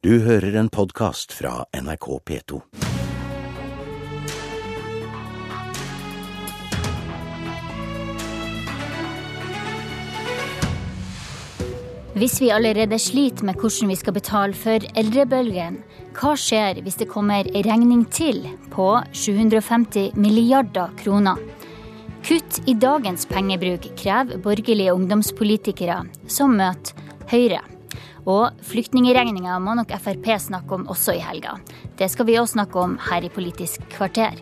Du hører en podkast fra NRK P2. Hvis vi allerede sliter med hvordan vi skal betale for eldrebølgen, hva skjer hvis det kommer ei regning til på 750 milliarder kroner? Kutt i dagens pengebruk krever borgerlige ungdomspolitikere som møter Høyre. Og flyktningregninga må nok Frp snakke om også i helga. Det skal vi òg snakke om her i Politisk kvarter.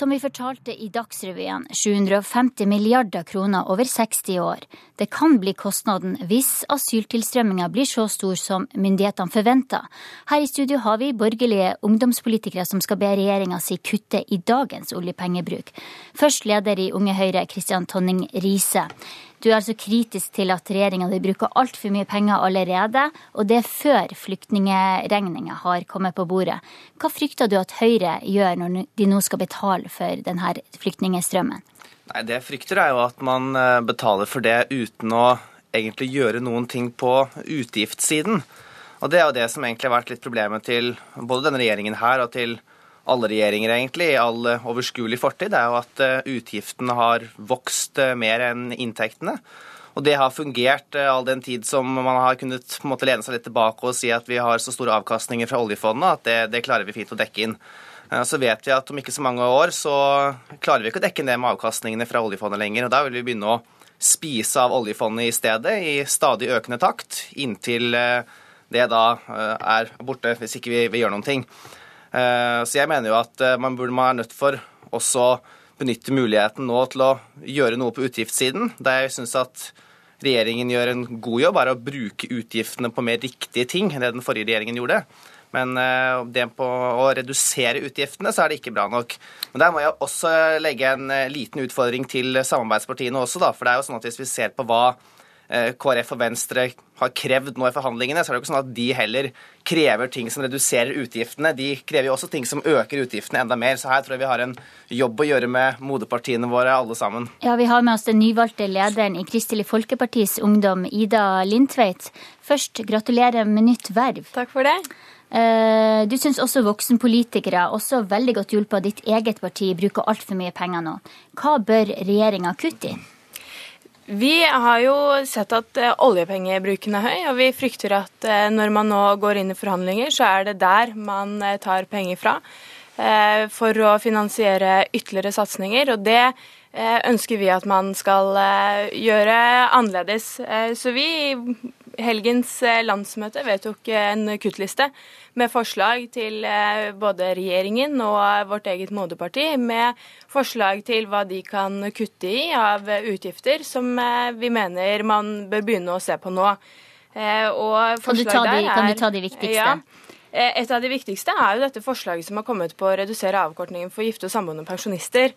Som vi fortalte i Dagsrevyen, 750 milliarder kroner over 60 år. Det kan bli kostnaden hvis asyltilstrømminga blir så stor som myndighetene forventer. Her i studio har vi borgerlige ungdomspolitikere som skal be regjeringa si kutte i dagens oljepengebruk. Først leder i Unge Høyre, Kristian Tonning Riise. Du er altså kritisk til at regjeringa bruker altfor mye penger allerede, og det er før flyktningregninga har kommet på bordet. Hva frykter du at Høyre gjør når de nå skal betale for denne flyktningstrømmen? Nei, Det jeg frykter er jo at man eh, betaler for det uten å egentlig gjøre noen ting på utgiftssiden. Og Det er jo det som egentlig har vært litt problemet til både denne regjeringen her og til alle regjeringer, egentlig, i all eh, overskuelig fortid, er jo at eh, utgiftene har vokst eh, mer enn inntektene. Og det har fungert all den tid som man har kunnet måte lene seg litt tilbake og si at vi har så store avkastninger fra oljefondet at det, det klarer vi fint å dekke inn. Så vet vi at om ikke så mange år så klarer vi ikke å dekke ned med avkastningene fra oljefondet lenger. og Da vil vi begynne å spise av oljefondet i stedet i stadig økende takt, inntil det da er borte, hvis ikke vi, vi gjør noen ting. Eh, så jeg mener jo at eh, man burde man er nødt for også benytte muligheten nå til å gjøre noe på utgiftssiden. Der jeg syns at regjeringen gjør en god jobb, er å bruke utgiftene på mer riktige ting enn det den forrige regjeringen gjorde. Men eh, det på å redusere utgiftene, så er det ikke bra nok. Men der må jeg også legge en liten utfordring til samarbeidspartiene også, da. For det er jo sånn at hvis vi ser på hva KrF og Venstre har krevd nå i forhandlingene, så er det jo ikke sånn at de heller krever ting som reduserer utgiftene. De krever jo også ting som øker utgiftene enda mer. Så her tror jeg vi har en jobb å gjøre med moderpartiene våre alle sammen. Ja, Vi har med oss den nyvalgte lederen i Kristelig Folkepartis Ungdom, Ida Lindtveit. Først, gratulerer med nytt verv. Takk for det. Eh, du syns også voksenpolitikere, også veldig godt hjulpet av ditt eget parti, bruker altfor mye penger nå. Hva bør regjeringa kutte i? Vi har jo sett at uh, oljepengebruken er høy, og vi frykter at uh, når man nå går inn i forhandlinger, så er det der man uh, tar penger fra for å finansiere ytterligere satsinger. Og det ønsker vi at man skal gjøre annerledes. Så vi helgens landsmøte vedtok en kuttliste med forslag til eh, både regjeringen og vårt eget moderparti, med forslag til hva de kan kutte i av utgifter som eh, vi mener man bør begynne å se på nå. Eh, kan du, ta de, kan du ta de viktigste? Ja. Et av de viktigste er jo dette forslaget som har kommet på å redusere avkortningen for gifte og samboende pensjonister.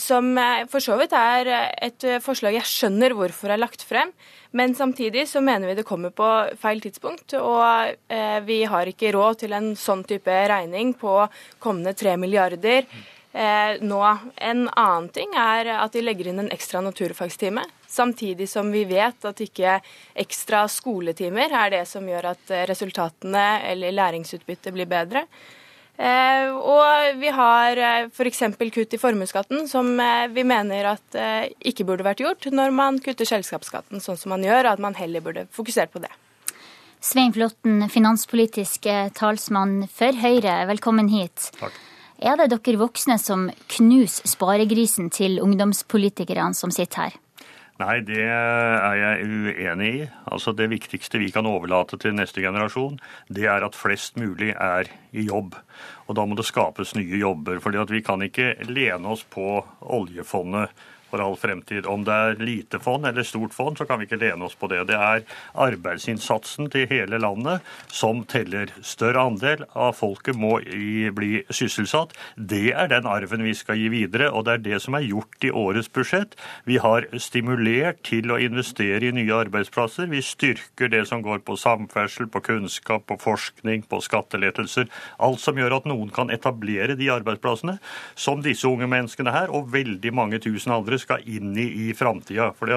Som for så vidt er et forslag jeg skjønner hvorfor er lagt frem. Men samtidig så mener vi det kommer på feil tidspunkt, og eh, vi har ikke råd til en sånn type regning på kommende tre milliarder eh, nå. En annen ting er at de legger inn en ekstra naturfagstime. Samtidig som vi vet at ikke ekstra skoletimer er det som gjør at resultatene eller læringsutbyttet blir bedre. Eh, og vi har eh, f.eks. kutt i formuesskatten, som eh, vi mener at ikke burde vært gjort når man kutter selskapsskatten sånn som man gjør, og at man heller burde fokusert på det. Svein Flåtten, finanspolitisk talsmann for Høyre, velkommen hit. Takk. Er det dere voksne som knuser sparegrisen til ungdomspolitikerne som sitter her? Nei, det er jeg uenig i. Altså Det viktigste vi kan overlate til neste generasjon, det er at flest mulig er i jobb. Og da må det skapes nye jobber. fordi vi kan ikke lene oss på oljefondet for all fremtid. Om det er lite fond eller stort fond, så kan vi ikke lene oss på det. Det er arbeidsinnsatsen til hele landet som teller. Større andel av folket må bli sysselsatt. Det er den arven vi skal gi videre, og det er det som er gjort i årets budsjett. Vi har stimulert til å investere i nye arbeidsplasser. Vi styrker det som går på samferdsel, på kunnskap, på forskning, på skattelettelser. Alt som gjør at noen kan etablere de arbeidsplassene som disse unge menneskene her, og veldig mange tusen andre skal inn i i framtida. For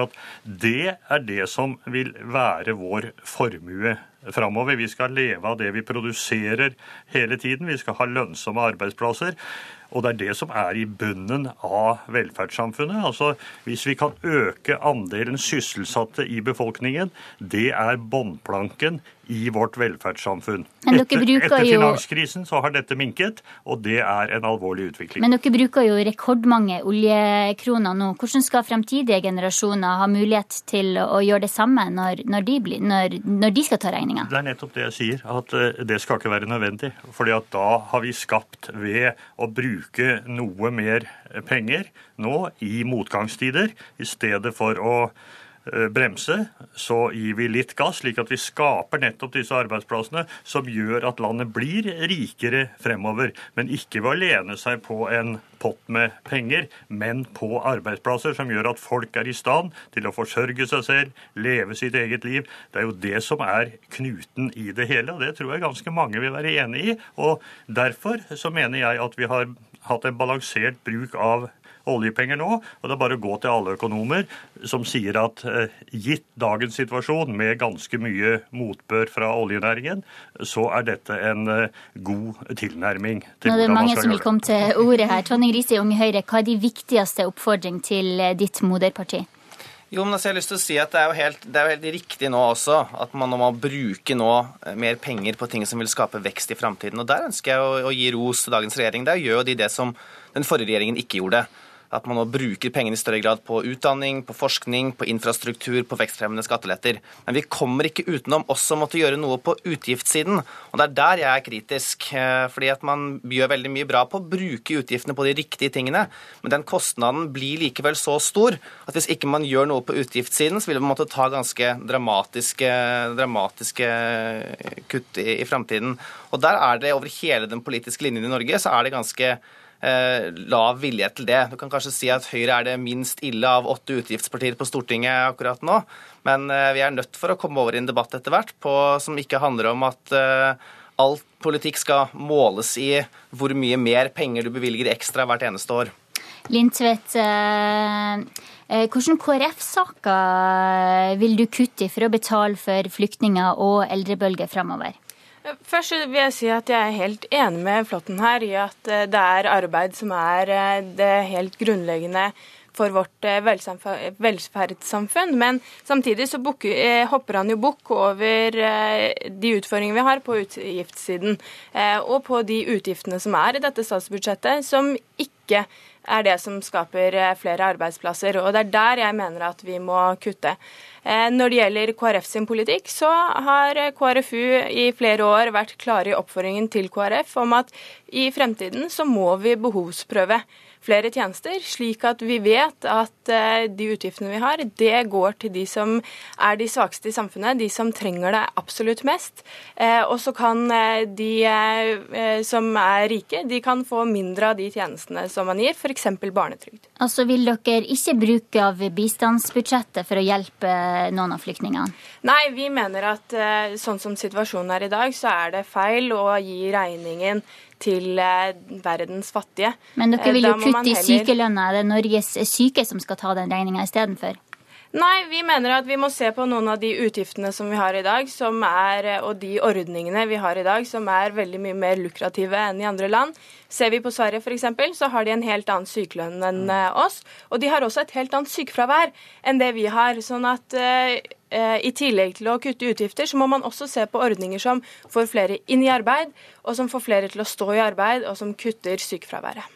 det er det som vil være vår formue framover. Vi skal leve av det vi produserer hele tiden. Vi skal ha lønnsomme arbeidsplasser. Og det er det som er i bunnen av velferdssamfunnet. Altså, Hvis vi kan øke andelen sysselsatte i befolkningen, det er båndplanken i vårt velferdssamfunn. Etter, etter, finanskrisen så har dette minket, og det er en alvorlig utvikling. Men dere bruker jo rekordmange oljekroner nå. Hvordan skal fremtidige generasjoner ha mulighet til å gjøre det samme når, når, de, blir, når, når de, skal ta regninga? Det er nettopp det jeg sier, at eh, det skal ikke være nødvendig. fordi at da har vi skapt ved å bruke noe mer penger nå i motgangstider, i stedet for å bremse, så gir vi litt gass, slik at vi skaper nettopp disse arbeidsplassene som gjør at landet blir rikere fremover. Men ikke ved å lene seg på en pott med penger, men på arbeidsplasser som gjør at folk er i stand til å forsørge seg selv, leve sitt eget liv. Det er jo det som er knuten i det hele, og det tror jeg ganske mange vil være enig i. Og derfor så mener jeg at vi har hatt en balansert bruk av oljepenger nå. Og det er bare å gå til alle økonomer som sier at eh, gitt dagens situasjon med ganske mye motbør fra oljenæringen, så er dette en eh, god tilnærming til hvordan man skal gjøre det. Nå er mange som vil komme til ordet her. Tonning Riise i Unge Høyre, hva er de viktigste oppfordring til eh, ditt moderparti? Jo, men altså jeg har lyst til å si at Det er jo helt, det er jo helt riktig nå også at man må bruke nå mer penger på ting som vil skape vekst i framtiden. Og Der ønsker jeg å, å gi ros til dagens regjering. Der gjør de det som den forrige regjeringen ikke gjorde at man nå bruker pengene i større grad på utdanning, på forskning, på infrastruktur, på vekstfremmende skatteletter. Men vi kommer ikke utenom også måtte gjøre noe på utgiftssiden. Og det er der jeg er kritisk. Eh, fordi at man gjør veldig mye bra på å bruke utgiftene på de riktige tingene, men den kostnaden blir likevel så stor at hvis ikke man gjør noe på utgiftssiden, så vil man måtte ta ganske dramatiske, dramatiske kutt i, i framtiden. Og der er det over hele den politiske linjen i Norge så er det ganske lav vilje til det. Du kan kanskje si at Høyre er det minst ille av åtte utgiftspartier på Stortinget akkurat nå, men eh, vi er nødt for å komme over i en debatt etter hvert på, som ikke handler om at uh, all politikk skal måles i hvor mye mer penger du bevilger ekstra hvert eneste år. Lindtvedt, hvordan KrF-saker vil du kutte i for å betale for flyktninger og eldrebølger fremover? Først vil jeg si at jeg er helt enig med Flåtten her i at eh, det er arbeid som er eh, det helt grunnleggende for vårt eh, velferdssamfunn. Men samtidig så hopper han jo bukk over de utfordringene vi har på utgiftssiden, og på de utgiftene som er i dette statsbudsjettet, som ikke er det som skaper flere arbeidsplasser. Og det er der jeg mener at vi må kutte. Eh, når det gjelder KrF sin politikk, så har KrFU i flere år vært klare i oppfordringen til KrF om at i fremtiden så må vi behovsprøve flere tjenester, slik at vi vet at eh, de utgiftene vi har, det går til de som er de svakeste i samfunnet, de som trenger det absolutt mest. Eh, og så kan eh, de som er rike, de kan få mindre av de tjenestene som man gir, f.eks. barnetrygd. Altså vil dere ikke bruke av bistandsbudsjettet for å hjelpe noen av flyktningene? Nei, vi mener at sånn som situasjonen er i dag, så er det feil å gi regningen til eh, verdens fattige. Men dere vil jo kutte i sykelønna. Det er Norges syke som skal ta den regninga istedenfor? Nei, vi mener at vi må se på noen av de utgiftene som vi har i dag, er, og de ordningene vi har i dag, som er veldig mye mer lukrative enn i andre land. Ser vi på Sverige f.eks., så har de en helt annen sykelønn enn eh, oss. Og de har også et helt annet sykefravær enn det vi har. Sånn at i tillegg til å kutte utgifter, så må man også se på ordninger som får flere inn i arbeid, og som får flere til å stå i arbeid, og som kutter sykefraværet.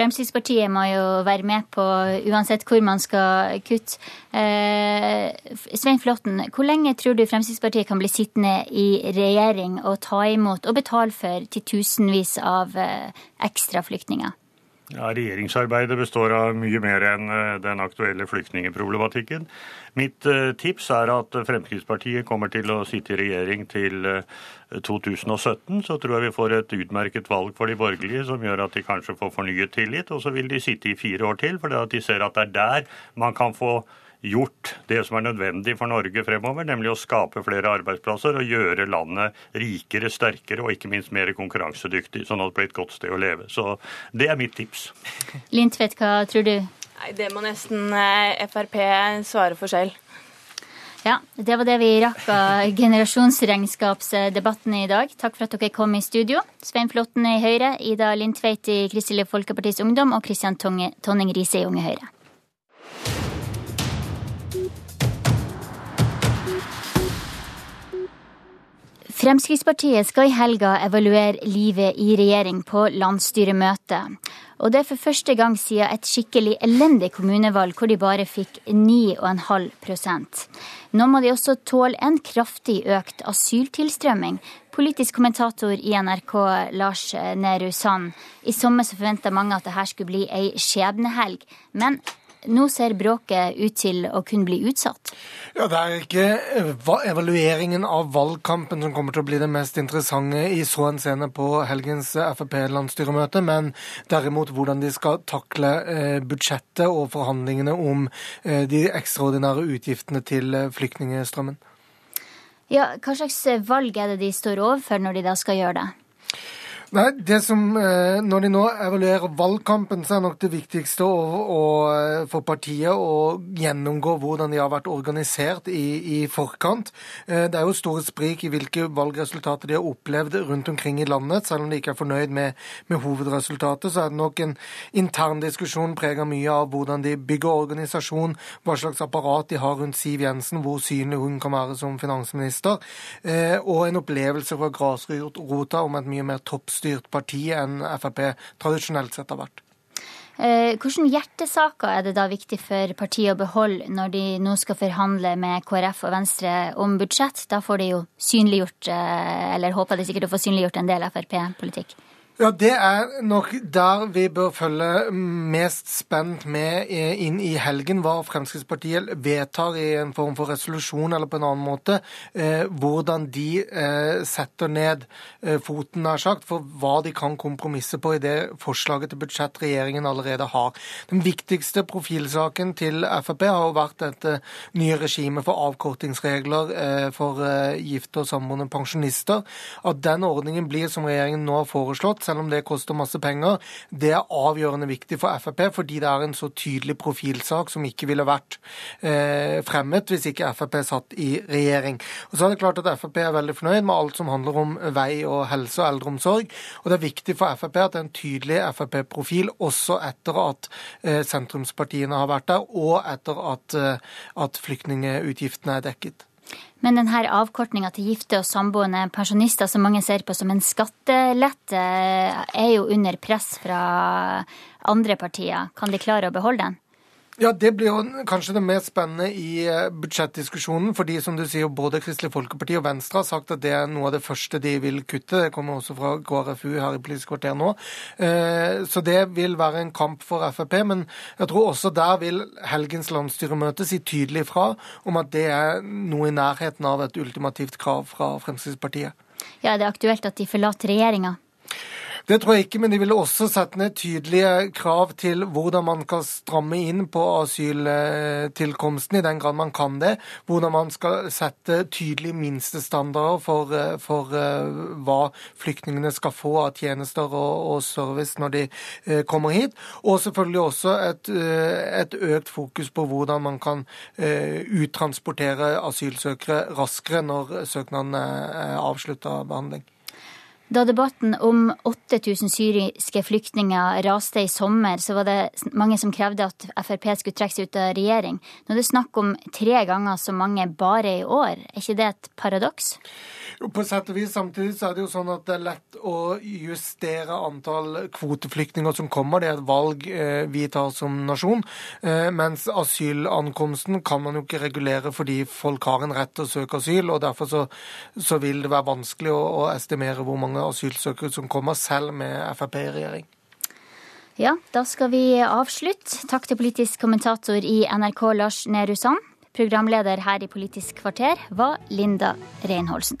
Fremskrittspartiet må jo være med på uansett hvor man skal kutte. Eh, Svein Flåtten, hvor lenge tror du Fremskrittspartiet kan bli sittende i regjering og ta imot og betale for til tusenvis av eh, ekstra flyktninger? Ja, Regjeringsarbeidet består av mye mer enn eh, den aktuelle flyktningeproblematikken. Mitt eh, tips er at Fremskrittspartiet kommer til å sitte i regjering til 2017. Eh, Så tror jeg vi får et utmerket valg for de borgerlige som gjør at de kanskje får fornyet tillit. Og så vil de sitte i fire år til, for de ser at det er der man kan få gjort det som er nødvendig for Norge fremover, nemlig å skape flere arbeidsplasser og gjøre landet rikere, sterkere og ikke minst mer konkurransedyktig, sånn at det blir et godt sted å leve. Så det er mitt tips. Lindtvedt, hva tror du? Nei, Det må nesten eh, Frp svare for selv. Ja, det var det vi rakk av generasjonsregnskapsdebatten i dag. Takk for at dere kom i studio. Svein Flåtten i Høyre, Ida Lindtveit i Kristelig Folkepartis Ungdom og Kristian Tonning Riise i Unge Høyre. Fremskrittspartiet skal i helga evaluere livet i regjering på landsstyremøte. Og det er for første gang siden et skikkelig elendig kommunevalg hvor de bare fikk 9,5 Nå må de også tåle en kraftig økt asyltilstrømming. Politisk kommentator i NRK Lars Nehru Sand. I sommer så forventa mange at dette skulle bli ei skjebnehelg. Men nå ser bråket ut til å kunne bli utsatt? Ja, Det er ikke evalueringen av valgkampen som kommer til å bli det mest interessante i så henseende på helgens Frp-landsstyremøte, men derimot hvordan de skal takle eh, budsjettet og forhandlingene om eh, de ekstraordinære utgiftene til eh, flyktningstrømmen. Ja, Hva slags valg er det de står overfor når de da skal gjøre det? Nei, det som, eh, Når de nå evaluerer valgkampen, så er nok det viktigste å, å, eh, for partiet å gjennomgå hvordan de har vært organisert i, i, forkant. Eh, det er jo store sprik i hvilke valgresultater de har opplevd rundt omkring i landet. Selv om de ikke er fornøyd med, med hovedresultatet, så er det nok en intern diskusjon preget mye av hvordan de bygger organisasjon, hva slags apparat de har rundt Siv Jensen, hvor synlig hun kan være som finansminister, og en opplevelse fra grasrota om et mye mer toppstyrt styrt parti enn Frp tradisjonelt sett har vært. Hvordan hvilke hjertesaker er det da viktig for partiet å beholde når de nå skal forhandle med KrF og Venstre om budsjett? Da får de jo synliggjort, eh, eller håper de sikkert å få synliggjort en del Frp-politikk. Ja, Det er nok der vi bør følge mest spent med inn i helgen, hva Fremskrittspartiet vedtar i en form for resolusjon eller på en annen måte. Eh, hvordan de eh, setter ned eh, foten, nær sagt, for hva de kan kompromisse på i det forslaget til budsjett regjeringen allerede har. Den viktigste profilsaken til Frp har jo vært dette nye regimet for avkortingsregler eh, for eh, gifte og samboende pensjonister. At den ordningen blir som regjeringen nå har foreslått, selv om det koster masse penger, det er avgjørende viktig for Frp, fordi det er en så tydelig profilsak som ikke ville vært eh, fremmet hvis ikke Frp satt i regjering. Og så er det klart at Frp er veldig fornøyd med alt som handler om vei og helse og eldreomsorg. Og det er viktig for Frp at det er en tydelig Frp-profil også etter at eh, sentrumspartiene har vært der, og etter at, eh, at flyktningutgiftene er dekket. Men denne avkortninga til gifte og samboende pensjonister, som mange ser på som en skattelette, er jo under press fra andre partier. Kan de klare å beholde den? Ja, Det blir jo kanskje det mest spennende i eh, budsjettdiskusjonen. fordi som du sier, både Kristelig Folkeparti og Venstre har sagt at det er noe av det første de vil kutte. Det kommer også fra KrFU her i Politisk kvarter nå. Eh, så det vil være en kamp for Frp. Men jeg tror også der vil helgens landsstyremøte si tydelig fra om at det er noe i nærheten av et ultimativt krav fra Fremskrittspartiet. Ja, det Er aktuelt at de forlater regjeringa? Det tror jeg ikke, men de ville også sette ned tydelige krav til hvordan man kan stramme inn på asyltilkomsten, i den grad man kan det. Hvordan man skal sette tydelige minstestandarder for, for uh, hva flyktningene skal få av tjenester og, og service når de uh, kommer hit. Og selvfølgelig også et, uh, et, økt fokus på hvordan man kan uttransportere asylsøkere raskere når søknaden er avslutta behandling. Da debatten om 8000 syriske flyktninger raste i sommer, så var det mange som krevde at Frp skulle trekke seg ut av regjering. Nå er det snakk om tre ganger så mange bare i år. Er ikke det et paradoks? Jo, på sett og vis. Samtidig så er det jo sånn at det er lett å justere antall kvoteflyktninger som kommer. Det er et valg eh, vi tar som nasjon. Eh, mens asylankomsten kan man jo ikke regulere fordi folk har en rett til å søke asyl. og Derfor så, så vil det være vanskelig å, å estimere hvor mange asylsøkere som kommer, selv med Frp i regjering. Ja, da skal vi avslutte. Takk til politisk kommentator i NRK Lars Nehru Sand. Programleder her i Politisk kvarter var Linda Reinholsen.